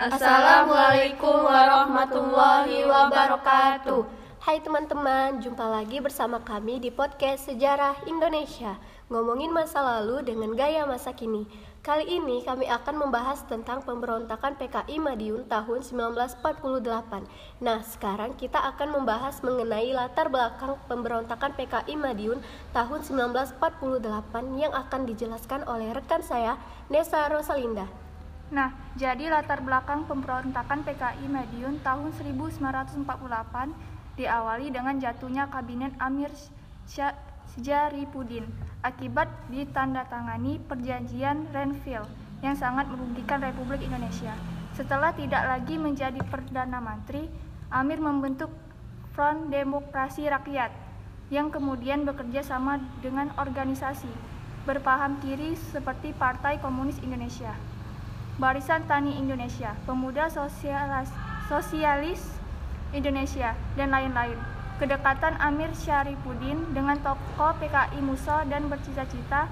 Assalamualaikum warahmatullahi wabarakatuh. Hai teman-teman, jumpa lagi bersama kami di podcast Sejarah Indonesia. Ngomongin masa lalu dengan gaya masa kini. Kali ini kami akan membahas tentang pemberontakan PKI Madiun tahun 1948 Nah sekarang kita akan membahas mengenai latar belakang pemberontakan PKI Madiun tahun 1948 Yang akan dijelaskan oleh rekan saya, Nesa Rosalinda Nah, jadi latar belakang pemberontakan PKI Madiun tahun 1948 diawali dengan jatuhnya kabinet Amir Syarifudin akibat ditandatangani perjanjian Renville yang sangat merugikan Republik Indonesia. Setelah tidak lagi menjadi Perdana Menteri, Amir membentuk Front Demokrasi Rakyat yang kemudian bekerja sama dengan organisasi berpaham kiri seperti Partai Komunis Indonesia. Barisan Tani Indonesia, Pemuda Sosialis, Sosialis Indonesia, dan lain-lain. Kedekatan Amir Syarifudin dengan tokoh PKI Musa dan bercita-cita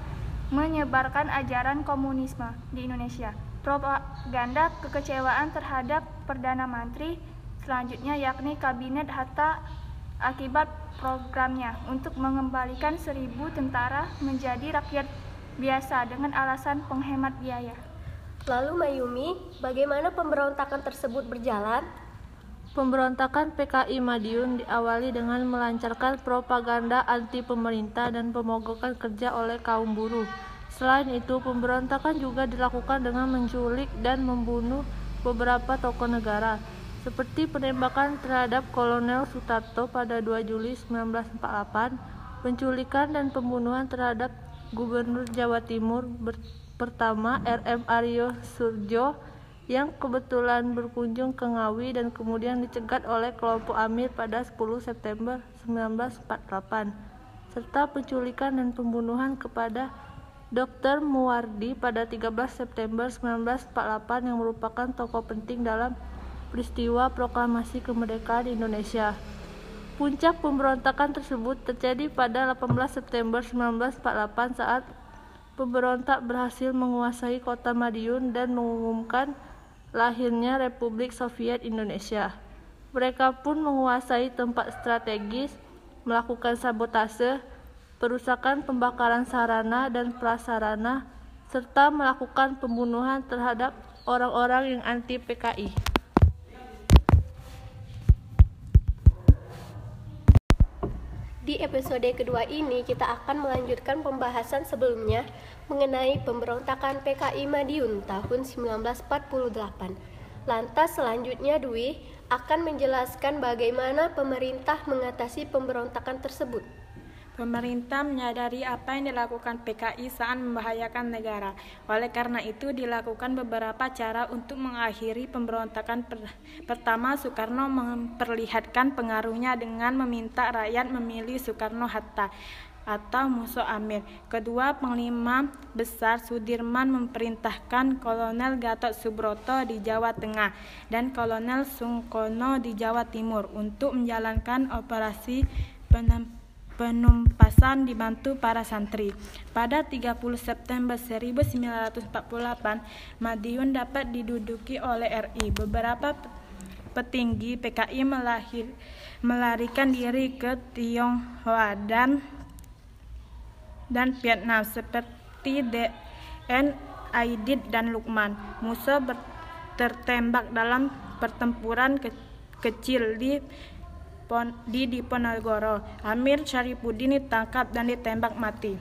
menyebarkan ajaran komunisme di Indonesia. Propaganda kekecewaan terhadap Perdana Menteri selanjutnya yakni Kabinet Hatta akibat programnya untuk mengembalikan seribu tentara menjadi rakyat biasa dengan alasan penghemat biaya. Lalu Mayumi, bagaimana pemberontakan tersebut berjalan? Pemberontakan PKI Madiun diawali dengan melancarkan propaganda anti pemerintah dan pemogokan kerja oleh kaum buruh. Selain itu, pemberontakan juga dilakukan dengan menculik dan membunuh beberapa tokoh negara, seperti penembakan terhadap Kolonel Sutarto pada 2 Juli 1948, penculikan dan pembunuhan terhadap Gubernur Jawa Timur pertama RM Aryo Surjo yang kebetulan berkunjung ke Ngawi dan kemudian dicegat oleh kelompok Amir pada 10 September 1948 serta penculikan dan pembunuhan kepada Dr. Muwardi pada 13 September 1948 yang merupakan tokoh penting dalam peristiwa proklamasi kemerdekaan Indonesia. Puncak pemberontakan tersebut terjadi pada 18 September 1948 saat pemberontak berhasil menguasai kota Madiun dan mengumumkan lahirnya Republik Soviet Indonesia. Mereka pun menguasai tempat strategis, melakukan sabotase, perusakan pembakaran sarana dan prasarana, serta melakukan pembunuhan terhadap orang-orang yang anti PKI. Di episode kedua ini kita akan melanjutkan pembahasan sebelumnya mengenai pemberontakan PKI Madiun tahun 1948. Lantas selanjutnya Dwi akan menjelaskan bagaimana pemerintah mengatasi pemberontakan tersebut. Pemerintah menyadari apa yang dilakukan PKI saat membahayakan negara. Oleh karena itu, dilakukan beberapa cara untuk mengakhiri pemberontakan. Pertama, Soekarno memperlihatkan pengaruhnya dengan meminta rakyat memilih Soekarno-Hatta atau musuh Amir. Kedua, Panglima Besar Sudirman memerintahkan Kolonel Gatot Subroto di Jawa Tengah dan Kolonel Sungkono di Jawa Timur untuk menjalankan operasi penampakan penumpasan dibantu para santri. Pada 30 September 1948, Madiun dapat diduduki oleh RI. Beberapa petinggi PKI melahir, melarikan diri ke Tionghoa dan dan Vietnam seperti DN Aidit dan Lukman. Musa tertembak dalam pertempuran ke, kecil di di Diponegoro. Amir Syarifudin ditangkap dan ditembak mati.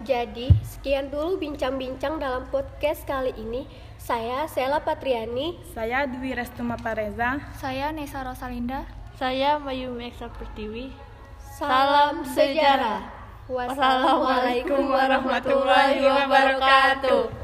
Jadi, sekian dulu bincang-bincang dalam podcast kali ini. Saya Sela Patriani. Saya Dwi Restuma Pareza. Saya Nesa Rosalinda. Saya Mayumi Eksa Pertiwi. Salam sejarah. Wassalamualaikum warahmatullahi wabarakatuh.